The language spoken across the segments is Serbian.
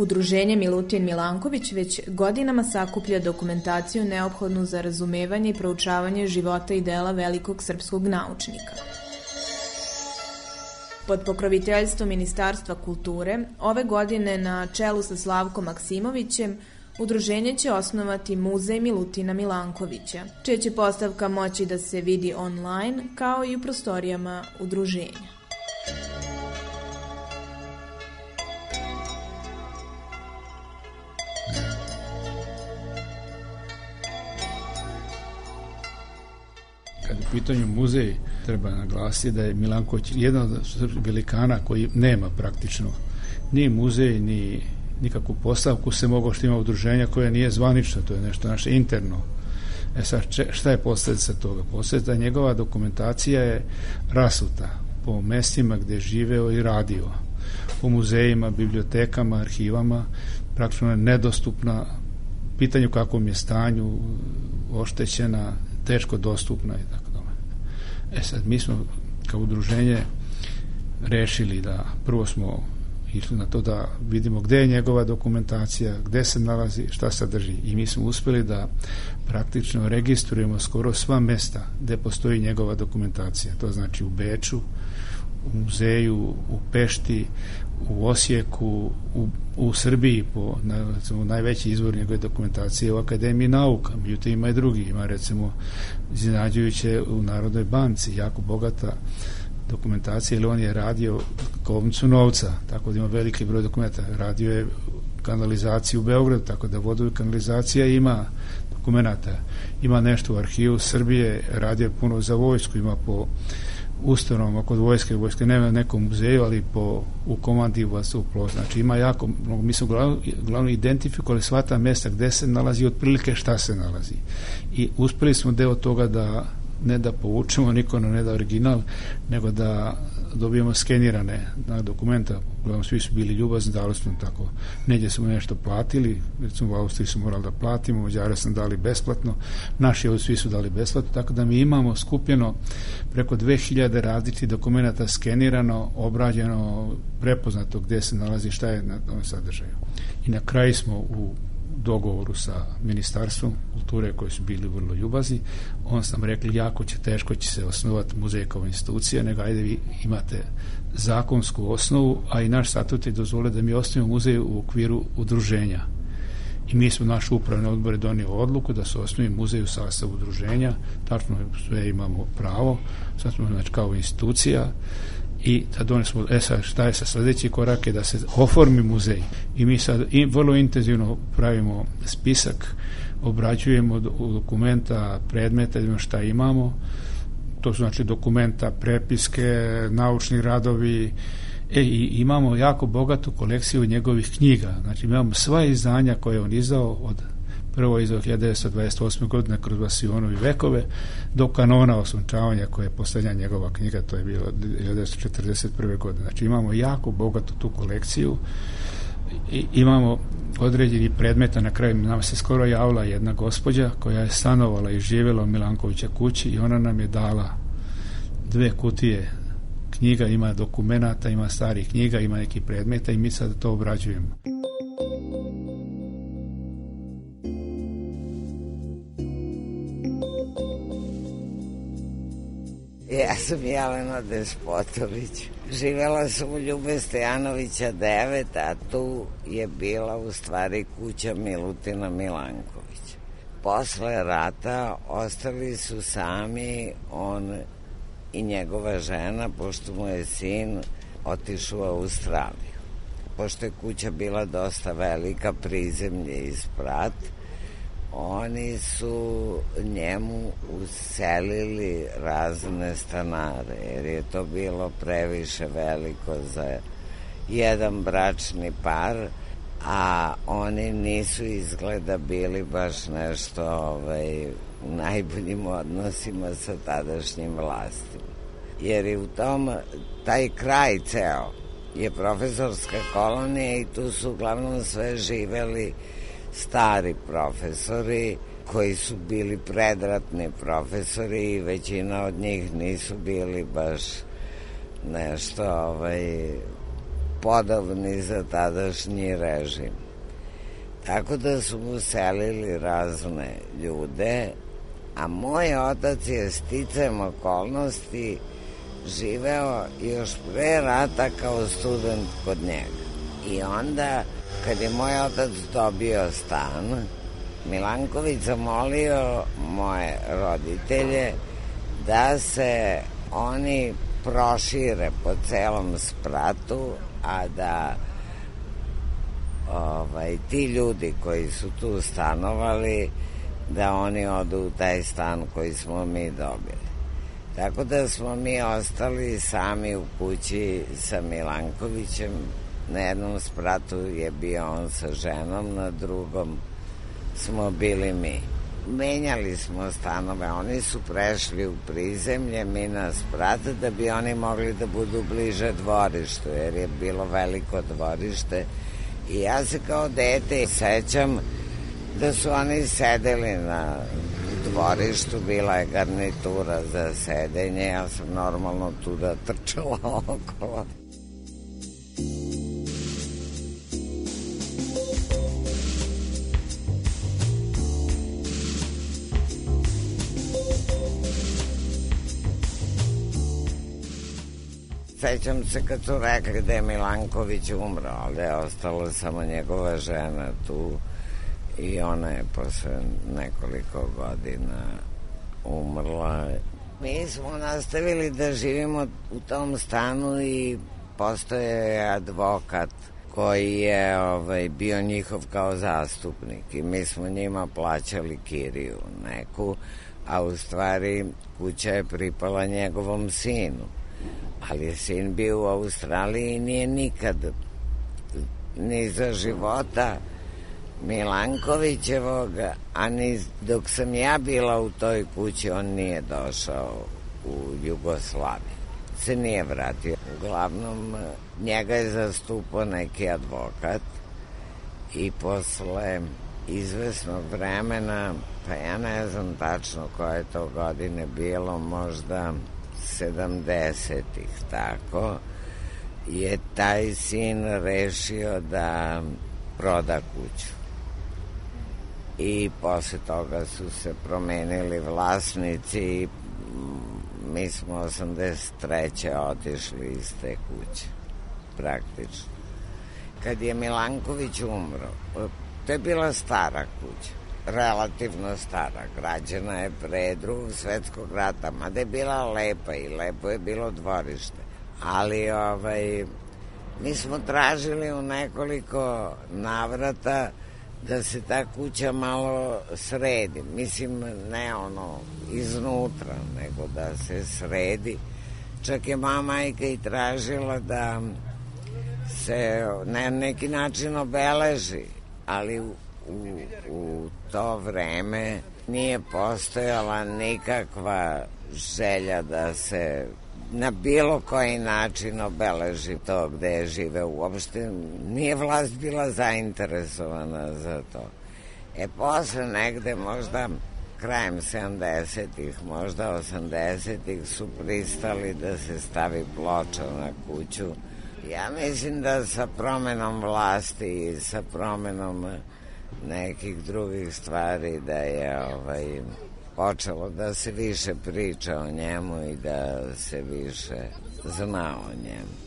Udruženje Milutin Milanković već godinama sakuplja dokumentaciju neophodnu za razumevanje i proučavanje života i dela velikog srpskog naučnika. Pod pokroviteljstvom Ministarstva kulture, ove godine na čelu sa Slavkom Maksimovićem, Udruženje će osnovati Muzej Milutina Milankovića, čija će postavka moći da se vidi online kao i u prostorijama udruženja. Kad je u pitanju muzej, treba naglasiti da je Milanković jedan od srpskih velikana koji nema praktično ni muzej, ni nikakvu postavku se mogao što ima udruženja koja nije zvanična, to je nešto naše interno. E sad, šta je posljedica toga? Posljedica njegova dokumentacija je rasuta po mestima gde je živeo i radio. Po muzejima, bibliotekama, arhivama, praktično je nedostupna pitanju kakvom je stanju, oštećena, teško dostupna i tako. E sad, mi smo kao udruženje rešili da prvo smo išli na to da vidimo gde je njegova dokumentacija, gde se nalazi, šta sadrži i mi smo uspeli da praktično registrujemo skoro sva mesta gde postoji njegova dokumentacija. To znači u Beču, u muzeju, u Pešti, u Osijeku, u, u Srbiji po na, recimo, najveći izvor njegove dokumentacije u Akademiji nauka, međutim ima i drugi, ima recimo iznenađujuće u Narodnoj banci, jako bogata dokumentacija, ili on je radio kovnicu novca, tako da ima veliki broj dokumenta. Radio je kanalizaciju u Beogradu, tako da vodu i kanalizacija ima dokumenta. Ima nešto u arhivu Srbije, radio je puno za vojsku, ima po ustanovama kod vojske, vojske nema nekom muzeju, ali po, u komandi u Vastuplo. Znači ima jako mi smo glavno, glavno identifikovali sva ta mesta gde se nalazi otprilike šta se nalazi. I uspeli smo deo toga da ne da povučemo niko na ne da original, nego da dobijemo skenirane na dokumenta, uglavnom svi su bili ljubazni, dali smo tako, neđe smo nešto platili, recimo u Austriji su morali da platimo, Mađare sam dali besplatno, naši ovdje svi su dali besplatno, tako da mi imamo skupljeno preko 2000 različitih dokumenta skenirano, obrađeno, prepoznato gde se nalazi šta je na tom sadržaju. I na kraju smo u dogovoru sa ministarstvom kulture koji su bili vrlo ljubazni, on sam rekli jako će teško će se osnovati muzej kao institucija, nego ajde vi imate zakonsku osnovu, a i naš statut je dozvole da mi osnovimo muzej u okviru udruženja. I mi smo naš upravni odbor donio odluku da se osnovi muzej u sastavu udruženja, tačno sve imamo pravo, sad smo znači kao institucija, i tad oni smo, e sad šta je sa sledeći korak je da se oformi muzej. I mi sad i, vrlo intenzivno pravimo spisak obrađujemo dokumenta predmeta vidimo šta imamo. To su znači dokumenta, prepiske naučni radovi. E, i imamo jako bogatu kolekciju njegovih knjiga. Znači imamo sva izdanja koje je on izdao od prvo izdao 1928. godine kroz Vasionovi vekove do kanona osunčavanja koje je poslednja njegova knjiga to je bilo 1941. godine znači imamo jako bogatu tu kolekciju i imamo određeni predmeta na kraju nam se skoro javila jedna gospođa koja je stanovala i živjela u Milankovića kući i ona nam je dala dve kutije knjiga, ima dokumenata, ima starih knjiga, ima neki predmeta i mi sad to obrađujemo. Sam Jelena Despotović. Živela sam u Ljube Stojanovića 9, a tu je bila u stvari kuća Milutina Milankovića. Posle rata ostali su sami on i njegova žena, pošto mu je sin otišao u Australiju. Pošto je kuća bila dosta velika, prizemlje i sprat, oni su njemu uselili razne stanare, jer je to bilo previše veliko za jedan bračni par, a oni nisu izgleda bili baš nešto ovaj, u najboljim odnosima sa tadašnjim vlastima. Jer je u tom, taj kraj ceo je profesorska kolonija i tu su uglavnom sve živeli stari profesori koji su bili predratni profesori i većina od njih nisu bili baš nešto ovaj, podobni za tadašnji režim. Tako da su mu selili razne ljude, a moj otac je sticajem okolnosti živeo još pre rata kao student kod njega. I onda kad je moj otac dobio stan, Milanković zamolio moje roditelje da se oni prošire po celom spratu, a da ovaj, ti ljudi koji su tu stanovali, da oni odu u taj stan koji smo mi dobili. Tako da smo mi ostali sami u kući sa Milankovićem Na jednom spratu je bio on sa ženom, na drugom smo bili mi. Menjali smo stanove, oni su prešli u prizemlje, mi na sprat, da bi oni mogli da budu bliže dvorištu, jer je bilo veliko dvorište. I ja se kao dete sećam da su oni sedeli na dvorištu, bila je garnitura za sedenje, ja sam normalno tu da trčala okolo. Sećam se kad su rekli da je Milanković umro, ali da je ostala samo njegova žena tu i ona je posle nekoliko godina umrla. Mi smo nastavili da živimo u tom stanu i postoje advokat koji je ovaj, bio njihov kao zastupnik i mi smo njima plaćali kiriju neku, a u stvari kuća je pripala njegovom sinu ali sin bio u Australiji i nije nikad ni za života Milankovićevog, a ni dok sam ja bila u toj kući, on nije došao u Jugoslaviju. Se nije vratio. Uglavnom, njega je zastupao neki advokat i posle izvesnog vremena, pa ja ne znam tačno koje to godine bilo, možda 70-ih, tako, je taj sin rešio da proda kuću. I posle toga su se promenili vlasnici i mi smo 83. otišli iz te kuće, praktično. Kad je Milanković umro, to je bila stara kuća relativno stara, građena je pre drugog svetskog rata, mada je bila lepa i lepo je bilo dvorište. Ali ovaj, mi smo tražili u nekoliko navrata da se ta kuća malo sredi. Mislim, ne ono iznutra, nego da se sredi. Čak je mama majka i tražila da se na neki način obeleži, ali u, u to vreme nije postojala nikakva želja da se na bilo koji način obeleži to gde je žive uopšte. Nije vlast bila zainteresovana za to. E posle negde možda krajem 70-ih, možda 80-ih su pristali da se stavi ploča na kuću. Ja mislim da sa promenom vlasti i sa promenom nekih drugih stvari da je ovaj počelo da se više priča o njemu i da se više zna o njemu.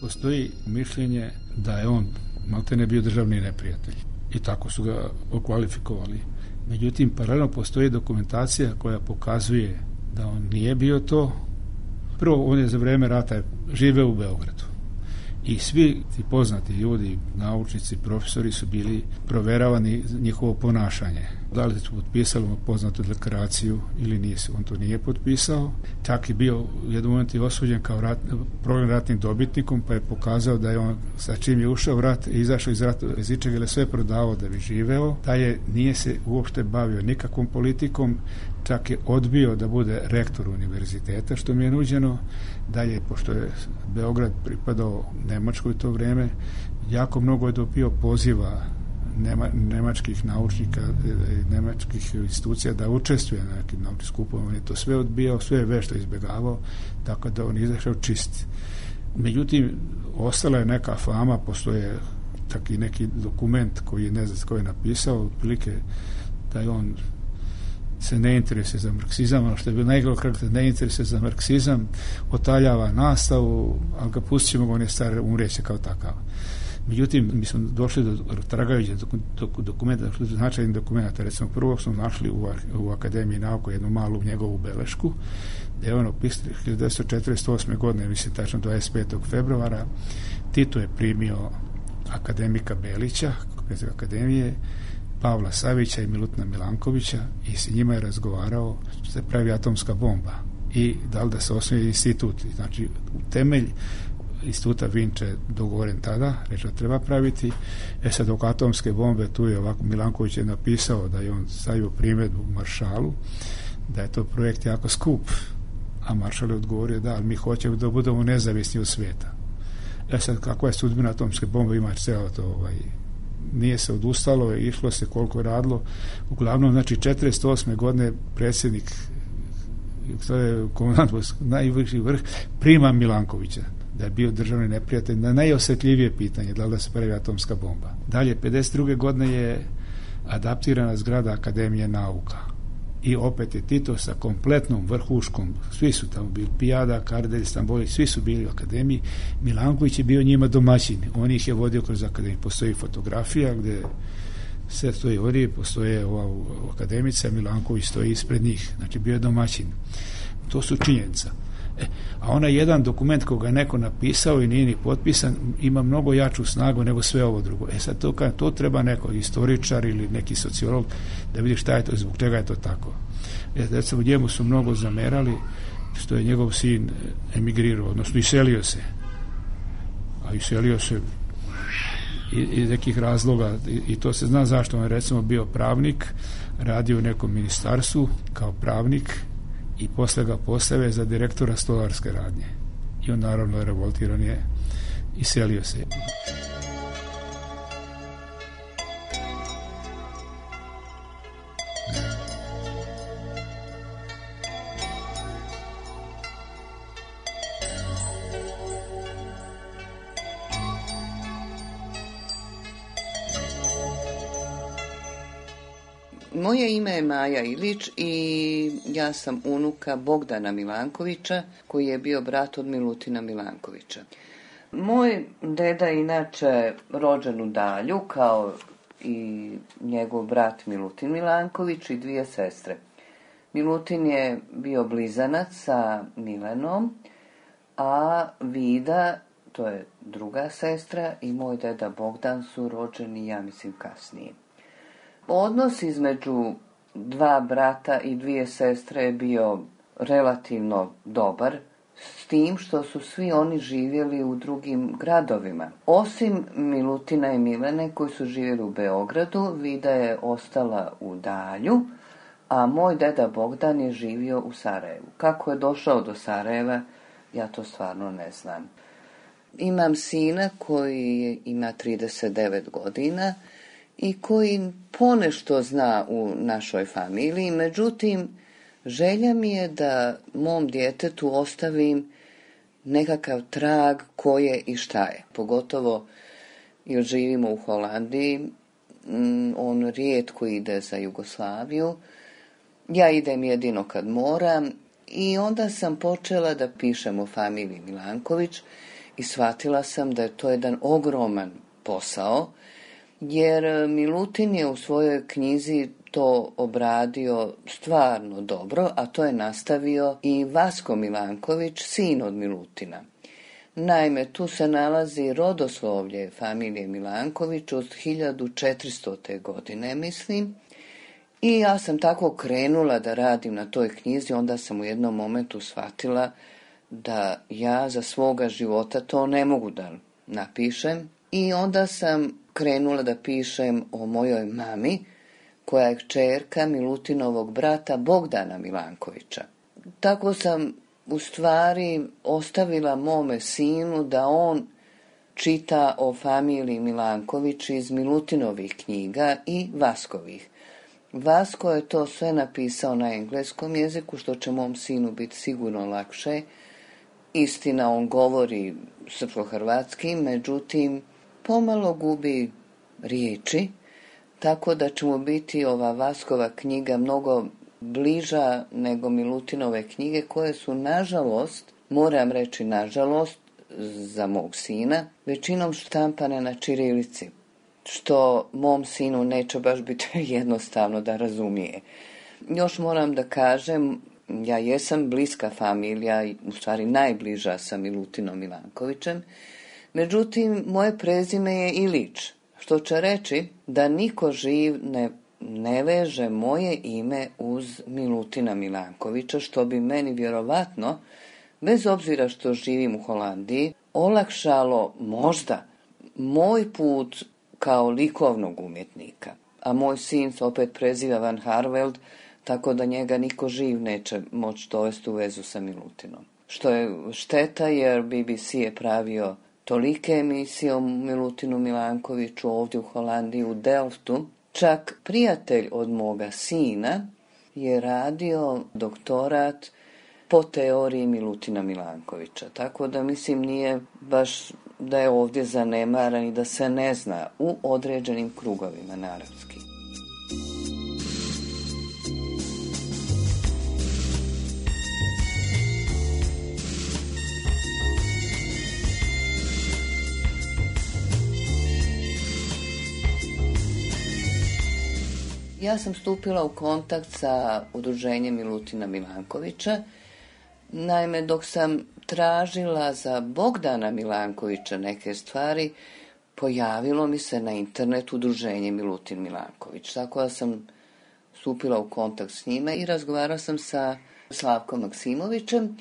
Postoji mišljenje da je on malte ne bio državni neprijatelj i tako su ga okvalifikovali. Međutim, paralelno postoji dokumentacija koja pokazuje da on nije bio to. Prvo, on je za vreme rata živeo u Beogradu i svi ti poznati ljudi, naučnici, profesori su bili proveravani njihovo ponašanje. Da li su potpisali poznatu deklaraciju ili nisu. On to nije potpisao. Čak je bio u jednom momentu osuđen kao rat, problem ratnim dobitnikom, pa je pokazao da je on sa čim je ušao u rat izašao iz rata, iz ičega sve prodavao da bi živeo, da je nije se uopšte bavio nikakvom politikom, čak je odbio da bude rektor univerziteta, što mi je nuđeno, dalje, pošto je Beograd pripadao Nemačkoj to vreme, jako mnogo je dobio poziva nema, nemačkih naučnika, e, nemačkih institucija da učestvuje na nekim naučnim skupovima. On je to sve odbijao, sve je vešto izbjegavao, tako da on izašao čist. Međutim, ostala je neka fama, postoje tak i neki dokument koji je ne znam ko je napisao, otprilike da je on se ne interesuje za marksizam, ono što je bilo najgore karakter, ne interesuje za marksizam, otaljava nastavu, ali ga pustit ćemo, on je star, umreće kao takav. Međutim, mi smo došli do tragajuće dokumenta, značajnih dokumenta, recimo prvo smo našli u, u Akademiji nauka jednu malu njegovu belešku, gde je ono 1948. godine, mislim tačno 25. februara, Tito je primio akademika Belića, akademije, Pavla Savića i Milutina Milankovića i s njima je razgovarao što se pravi atomska bomba i da li da se osnovi institut. Znači, u temelj instituta Vinče dogovoren tada, reče da treba praviti. E sad oko atomske bombe tu je ovako Milanković je napisao da je on stavio primjedbu Maršalu da je to projekt jako skup a Maršal je odgovorio da, ali mi hoćemo da budemo nezavisni od sveta. E sad, kakva je sudbina atomske bombe, ima ceo to ovaj, nije se odustalo, išlo se koliko je radilo. Uglavnom, znači, 48. godine predsjednik to je komandant najviši vrh, prima Milankovića da je bio državni neprijatelj na najosjetljivije pitanje, da li da se pravi atomska bomba. Dalje, 52. godine je adaptirana zgrada Akademije nauka i opet je Tito sa kompletnom vrhuškom, svi su tamo bili, Pijada, Kardelj, Stamboli, svi su bili u akademiji, Milanković je bio njima domaćin, on ih je vodio kroz akademiju, postoji fotografija gde sve stoji ovdje, postoje ova akademica, Milanković stoji ispred njih, znači bio je domaćin. To su činjenica. E, a onaj jedan dokument koga neko napisao i nije ni potpisan ima mnogo jaču snagu nego sve ovo drugo. E sad to, to treba neko istoričar ili neki sociolog da vidi šta je to, zbog čega je to tako. E, recimo njemu su mnogo zamerali što je njegov sin emigrirao, odnosno iselio se. A iselio se iz nekih razloga i, i to se zna zašto on je recimo bio pravnik radio u nekom ministarstvu kao pravnik i posle ga postave za direktora stolarske radnje. I on naravno revoltiran je i selio se. Moje ime je Maja Ilić i ja sam unuka Bogdana Milankovića, koji je bio brat od Milutina Milankovića. Moj deda inače rođen u Dalju, kao i njegov brat Milutin Milanković i dvije sestre. Milutin je bio blizanac sa Milenom, a Vida, to je druga sestra, i moj deda Bogdan su rođeni, ja mislim, kasnije. Odnos između dva brata i dvije sestre je bio relativno dobar, s tim što su svi oni živjeli u drugim gradovima. Osim Milutina i Milene koji su živjeli u Beogradu, Vida je ostala u Dalju, a moj deda Bogdan je živio u Sarajevu. Kako je došao do Sarajeva, ja to stvarno ne znam. Imam sina koji ima 39 godina i koji ponešto zna u našoj familiji, međutim, želja mi je da mom djetetu ostavim nekakav trag ko je i šta je. Pogotovo jer živimo u Holandiji, mm, on rijetko ide za Jugoslaviju. Ja idem jedino kad moram i onda sam počela da pišem o familiji Milanković i shvatila sam da je to jedan ogroman posao, jer Milutin je u svojoj knjizi to obradio stvarno dobro, a to je nastavio i Vasko Milanković, sin od Milutina. Naime, tu se nalazi rodoslovlje familije Milanković od 1400. godine, mislim, i ja sam tako krenula da radim na toj knjizi, onda sam u jednom momentu shvatila da ja za svoga života to ne mogu da napišem i onda sam krenula da pišem o mojoj mami, koja je kćerka Milutinovog brata Bogdana Milankovića. Tako sam u stvari ostavila mome sinu da on čita o familiji Milanković iz Milutinovih knjiga i Vaskovih. Vasko je to sve napisao na engleskom jeziku, što će mom sinu biti sigurno lakše. Istina, on govori srpsko-hrvatski, međutim, pomalo gubi riječi, tako da će mu biti ova Vaskova knjiga mnogo bliža nego Milutinove knjige, koje su, nažalost, moram reći nažalost, za mog sina, većinom štampane na čirilici što mom sinu neće baš biti jednostavno da razumije. Još moram da kažem, ja jesam bliska familija, u stvari najbliža sa Milutinom Milankovićem, međutim, moje prezime je Ilić, što će reći da niko živ ne, ne veže moje ime uz Milutina Milankovića, što bi meni vjerovatno, bez obzira što živim u Holandiji, olakšalo možda moj put kao likovnog umjetnika. A moj sin se opet preziva Van Harveld, tako da njega niko živ neće moći dovesti u vezu sa Milutinom. Što je šteta jer BBC je pravio tolike emisije o Milutinu Milankoviću ovdje u Holandiji u Delftu. Čak prijatelj od moga sina je radio doktorat po teoriji Milutina Milankovića. Tako da mislim nije baš da je ovdje zanemaran i da se ne zna u određenim krugovima na Ja sam stupila u kontakt sa udruženjem Milutina Milankovića. Naime, dok sam tražila za Bogdana Milankovića neke stvari, pojavilo mi se na internetu udruženje Milutin Milanković. Tako da sam stupila u kontakt s njime i razgovarala sam sa Slavkom Maksimovićem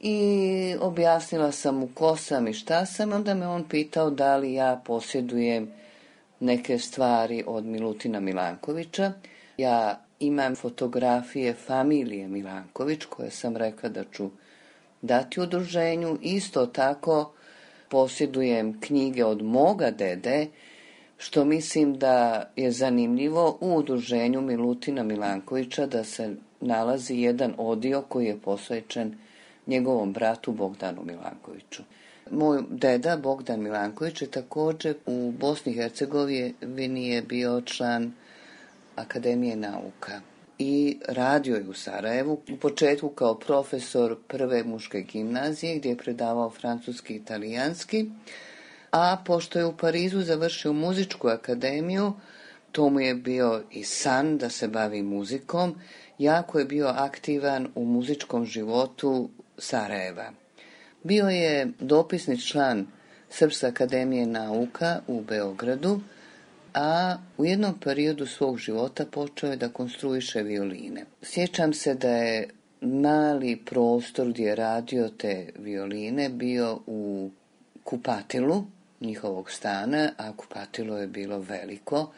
i objasnila sam mu ko sam i šta sam, onda me on pitao da li ja posjedujem neke stvari od Milutina Milankovića. Ja imam fotografije familije Milanković koje sam rekla da ću dati udruženju. Isto tako posjedujem knjige od moga dede, što mislim da je zanimljivo u udruženju Milutina Milankovića da se nalazi jedan odio koji je posvećen njegovom bratu Bogdanu Milankoviću. Moj deda Bogdan Milanković je također u Bosni i Hercegovini je bio član Akademije nauka i radio je u Sarajevu. U početku kao profesor prve muške gimnazije gdje je predavao francuski i italijanski, a pošto je u Parizu završio muzičku akademiju, to mu je bio i san da se bavi muzikom, jako je bio aktivan u muzičkom životu Sarajeva. Bio je dopisni član Srpske akademije nauka u Beogradu, a u jednom periodu svog života počeo je da konstruiše violine. Sjećam se da je mali prostor gdje je radio te violine bio u kupatilu njihovog stana, a kupatilo je bilo veliko,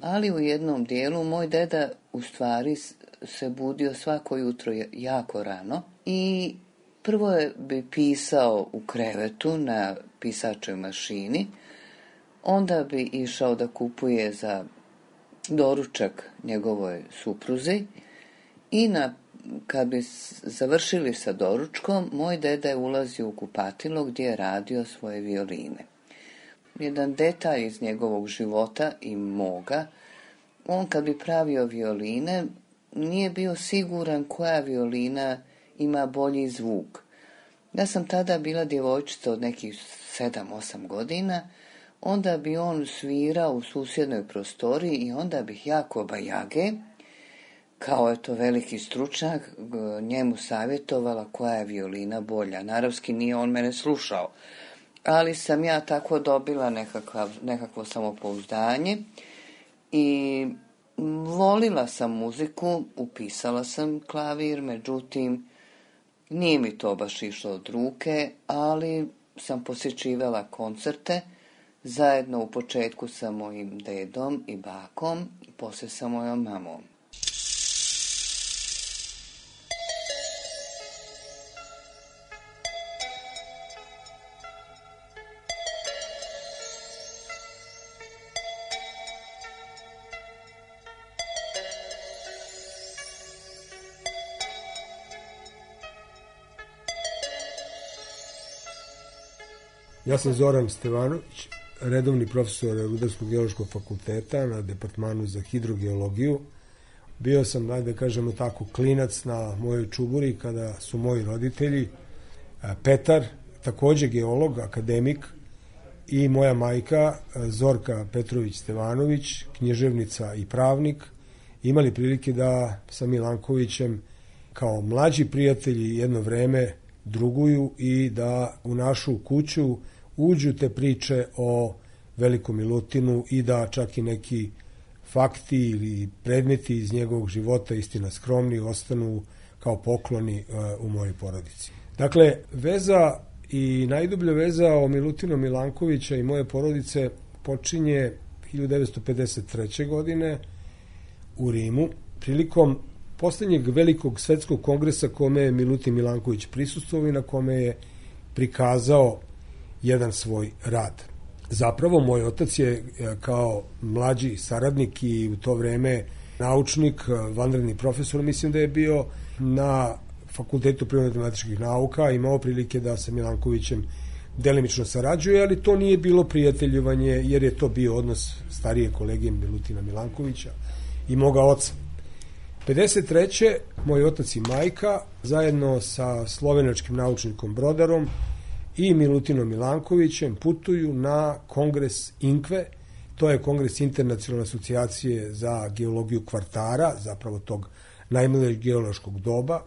ali u jednom dijelu moj deda u stvari se budio svako jutro jako rano i prvo je bi pisao u krevetu na pisačoj mašini, onda bi išao da kupuje za doručak njegovoj supruzi i na, kad bi završili sa doručkom, moj deda je ulazio u kupatilo gdje je radio svoje violine. Jedan detalj iz njegovog života i moga, on kad bi pravio violine, nije bio siguran koja violina ima bolji zvuk. Ja sam tada bila djevojčica od nekih 7-8 godina, onda bi on svirao u susjednoj prostoriji i onda bih jako bajage, kao je to veliki stručnjak, njemu savjetovala koja je violina bolja. Naravski nije on mene slušao, ali sam ja tako dobila nekakav, nekakvo samopouzdanje i volila sam muziku, upisala sam klavir, međutim, nije mi to baš išlo od ruke, ali sam posjećivala koncerte, zajedno u početku sa mojim dedom i bakom, poslije sa mojom mamom. Ja sam Zoran Stevanović, redovni profesor Rudarsko-geološkog fakulteta na departmanu za hidrogeologiju. Bio sam, da kažemo tako, klinac na mojoj čuburi kada su moji roditelji, Petar, takođe geolog, akademik, i moja majka Zorka Petrović Stevanović, knježevnica i pravnik, imali prilike da sa Milankovićem kao mlađi prijatelji jedno vreme druguju i da u našu kuću uđu te priče o velikom Milutinu i da čak i neki fakti ili predmeti iz njegovog života, istina skromni, ostanu kao pokloni u mojoj porodici. Dakle, veza i najdublja veza o Milutinu Milankovića i moje porodice počinje 1953. godine u Rimu, prilikom poslednjeg velikog svetskog kongresa kome je Milutin Milanković prisustvovao i na kome je prikazao jedan svoj rad. Zapravo, moj otac je e, kao mlađi saradnik i u to vreme naučnik, e, vanredni profesor, mislim da je bio na Fakultetu prirodno-matematičkih nauka, imao prilike da sa Milankovićem delimično sarađuje, ali to nije bilo prijateljivanje, jer je to bio odnos starije kolege Milutina Milankovića i moga oca. 53. moj otac i majka zajedno sa slovenačkim naučnikom Brodarom i Milutinom Milankovićem putuju na kongres Inkve, to je kongres internacionalne asocijacije za geologiju kvartara, zapravo tog najmilejeg geološkog doba,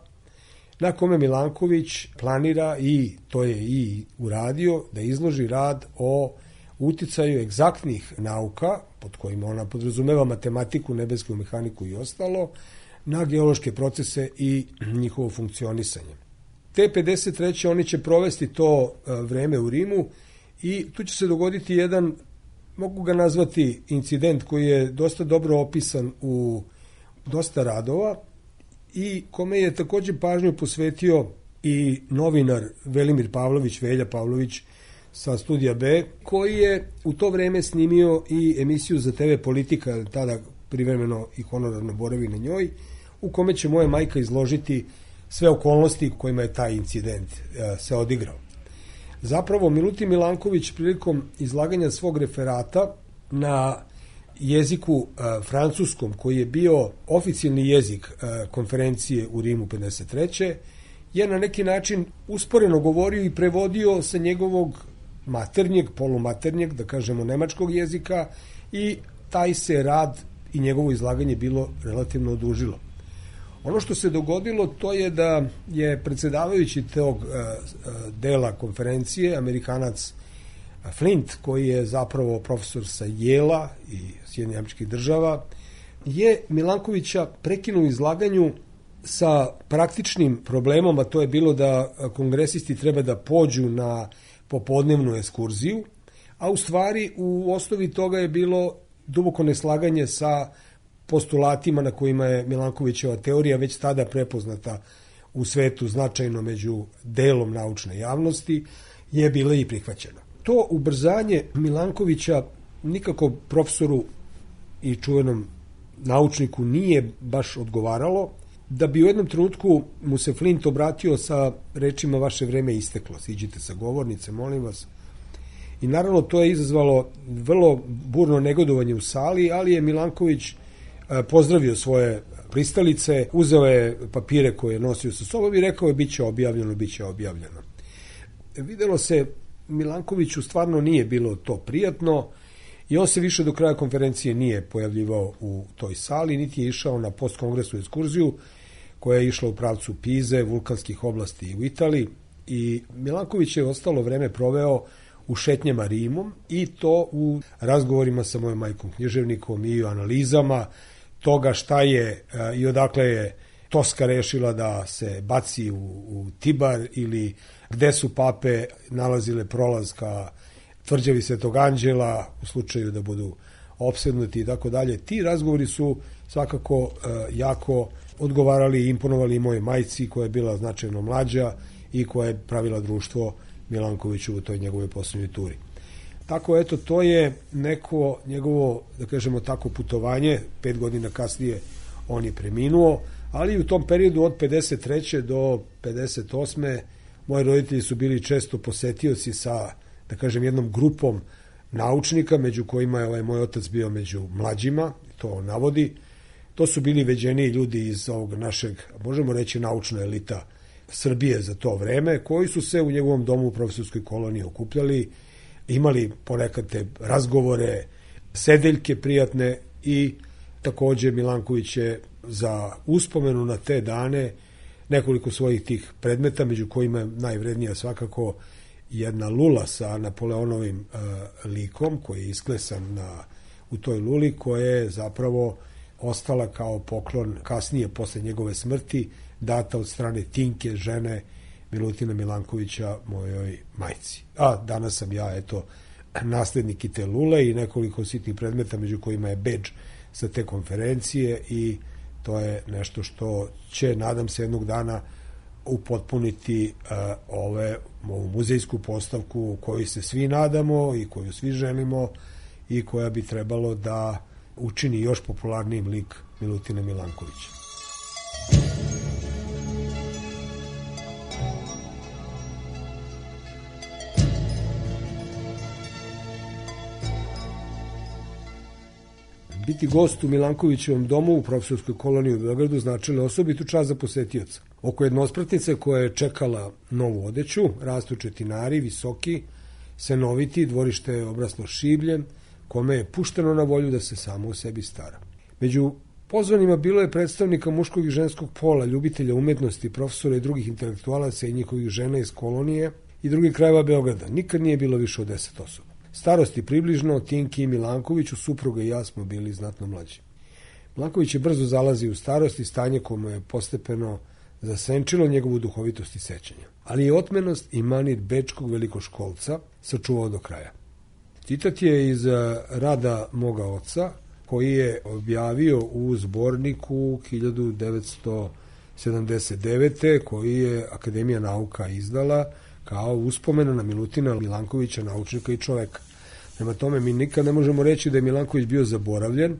na kome Milanković planira i to je i uradio da izloži rad o uticaju egzaktnih nauka, pod kojima ona podrazumeva matematiku, nebesku mehaniku i ostalo, na geološke procese i njihovo funkcionisanje. Te 53. oni će provesti to e, vreme u Rimu i tu će se dogoditi jedan, mogu ga nazvati incident koji je dosta dobro opisan u dosta radova i kome je takođe pažnju posvetio i novinar Velimir Pavlović, Velja Pavlović sa studija B, koji je u to vreme snimio i emisiju za TV Politika, tada privremeno i honorarno boravi na njoj, u kome će moja majka izložiti sve okolnosti kojima je taj incident e, se odigrao. Zapravo, Milutin Milanković prilikom izlaganja svog referata na jeziku e, francuskom, koji je bio oficijalni jezik e, konferencije u Rimu 53. je na neki način usporeno govorio i prevodio sa njegovog maternjeg, polumaternjeg, da kažemo nemačkog jezika i taj se rad i njegovo izlaganje bilo relativno odužilo. Ono što se dogodilo to je da je predsedavajući tog uh, dela konferencije, Amerikanac Flint, koji je zapravo profesor sa Jela i Sjedinjamčkih država, je Milankovića prekinuo izlaganju sa praktičnim problemom, a to je bilo da kongresisti treba da pođu na popodnevnu eskurziju, a u stvari u osnovi toga je bilo duboko neslaganje sa postulatima na kojima je Milankovićeva teorija već tada prepoznata u svetu značajno među delom naučne javnosti, je bila i prihvaćena. To ubrzanje Milankovića nikako profesoru i čuvenom naučniku nije baš odgovaralo, da bi u jednom trenutku mu se Flint obratio sa rečima vaše vreme isteklo, siđite sa govornice, molim vas. I naravno to je izazvalo vrlo burno negodovanje u sali, ali je Milanković pozdravio svoje pristalice, uzeo je papire koje je nosio sa sobom i rekao je biće objavljeno, biće objavljeno. Videlo se Milankoviću stvarno nije bilo to prijatno i on se više do kraja konferencije nije pojavljivao u toj sali, niti je išao na postkongresnu ekskurziju koja je išla u pravcu Pize, vulkanskih oblasti u Italiji i Milanković je ostalo vreme proveo u šetnjama Rimom i to u razgovorima sa mojom majkom književnikom i u analizama toga šta je e, i odakle je Toska rešila da se baci u, u Tibar ili gde su pape nalazile prolaz ka tvrđavi Svetog Anđela u slučaju da budu opsednuti i tako dalje. Ti razgovori su svakako uh, jako odgovarali i imponovali moje majci koja je bila značajno mlađa i koja je pravila društvo Milankoviću u toj njegove poslednjoj turi. Tako, eto, to je neko njegovo, da kažemo tako, putovanje, pet godina kasnije on je preminuo, ali u tom periodu od 53. do 58. moji roditelji su bili često posetioci sa, da kažem, jednom grupom naučnika, među kojima je ovaj moj otac bio među mlađima, to navodi. To su bili veđeni ljudi iz ovog našeg, možemo reći, naučna elita Srbije za to vreme, koji su se u njegovom domu u profesorskoj koloniji okupljali, imali ponekad te razgovore, sedeljke prijatne i takođe Milanković je za uspomenu na te dane nekoliko svojih tih predmeta, među kojima je najvrednija svakako jedna lula sa Napoleonovim uh, likom koji je isklesan na, u toj luli koja je zapravo ostala kao poklon kasnije posle njegove smrti data od strane Tinke, žene Milutina Milankovića, mojoj majci. A danas sam ja, eto, naslednik i te lule i nekoliko sitnih predmeta, među kojima je bedž sa te konferencije i to je nešto što će, nadam se, jednog dana upotpuniti uh, ove, ovu muzejsku postavku u kojoj se svi nadamo i koju svi želimo i koja bi trebalo da učini još popularnijim lik Milutina Milankovića. Biti gost u Milankovićevom domu u profesorskoj koloniji u Beogradu značilo osobitu čast za posetioca. Oko jednospratnice koja je čekala novu odeću, rastu četinari, visoki, senoviti, dvorište je obraslo šibljem, kome je pušteno na volju da se samo o sebi stara. Među pozvanima bilo je predstavnika muškog i ženskog pola, ljubitelja umetnosti, profesora i drugih intelektualaca i njihovih žena iz kolonije i drugih krajeva Beograda. Nikad nije bilo više od deset osoba. Starosti približno, Tinki i Milankoviću, supruga i ja smo bili znatno mlađi. Milanković je brzo zalazi u starosti, stanje kome je postepeno zasenčilo njegovu duhovitost i sećanja. Ali je otmenost i manir bečkog velikoškolca sačuvao do kraja. Citat je iz eh, rada moga oca, koji je objavio u zborniku 1979. koji je Akademija nauka izdala kao uspomena na Milutina Milankovića, naučnika i čoveka. Prema tome, mi nikad ne možemo reći da je Milanković bio zaboravljen,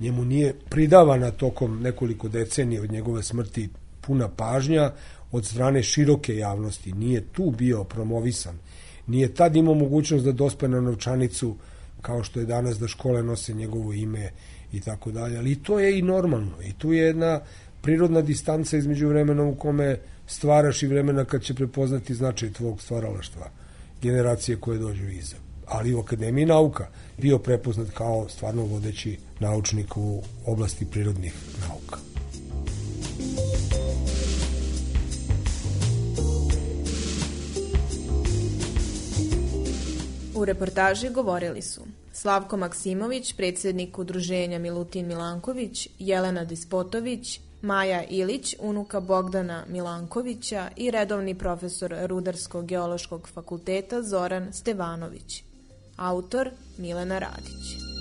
njemu nije pridavana tokom nekoliko decenija od njegove smrti puna pažnja od strane široke javnosti, nije tu bio promovisan, nije tad imao mogućnost da dospe na novčanicu kao što je danas da škole nose njegovo ime i tako dalje, ali to je i normalno. I tu je jedna prirodna distanca između vremena u kome stvaraš i vremena kad će prepoznati značaj tvog stvaralaštva, generacije koje dođu iza. Ali u Akademiji nauka bio prepoznat kao stvarno vodeći naučnik u oblasti prirodnih nauka. U reportaži govorili su Slavko Maksimović, predsjednik udruženja Milutin Milanković, Jelena Dispotović, Maja Ilić, unuka Bogdana Milankovića i redovni profesor Rudarsko-geološkog fakulteta Zoran Stevanović. Autor Milena Radić.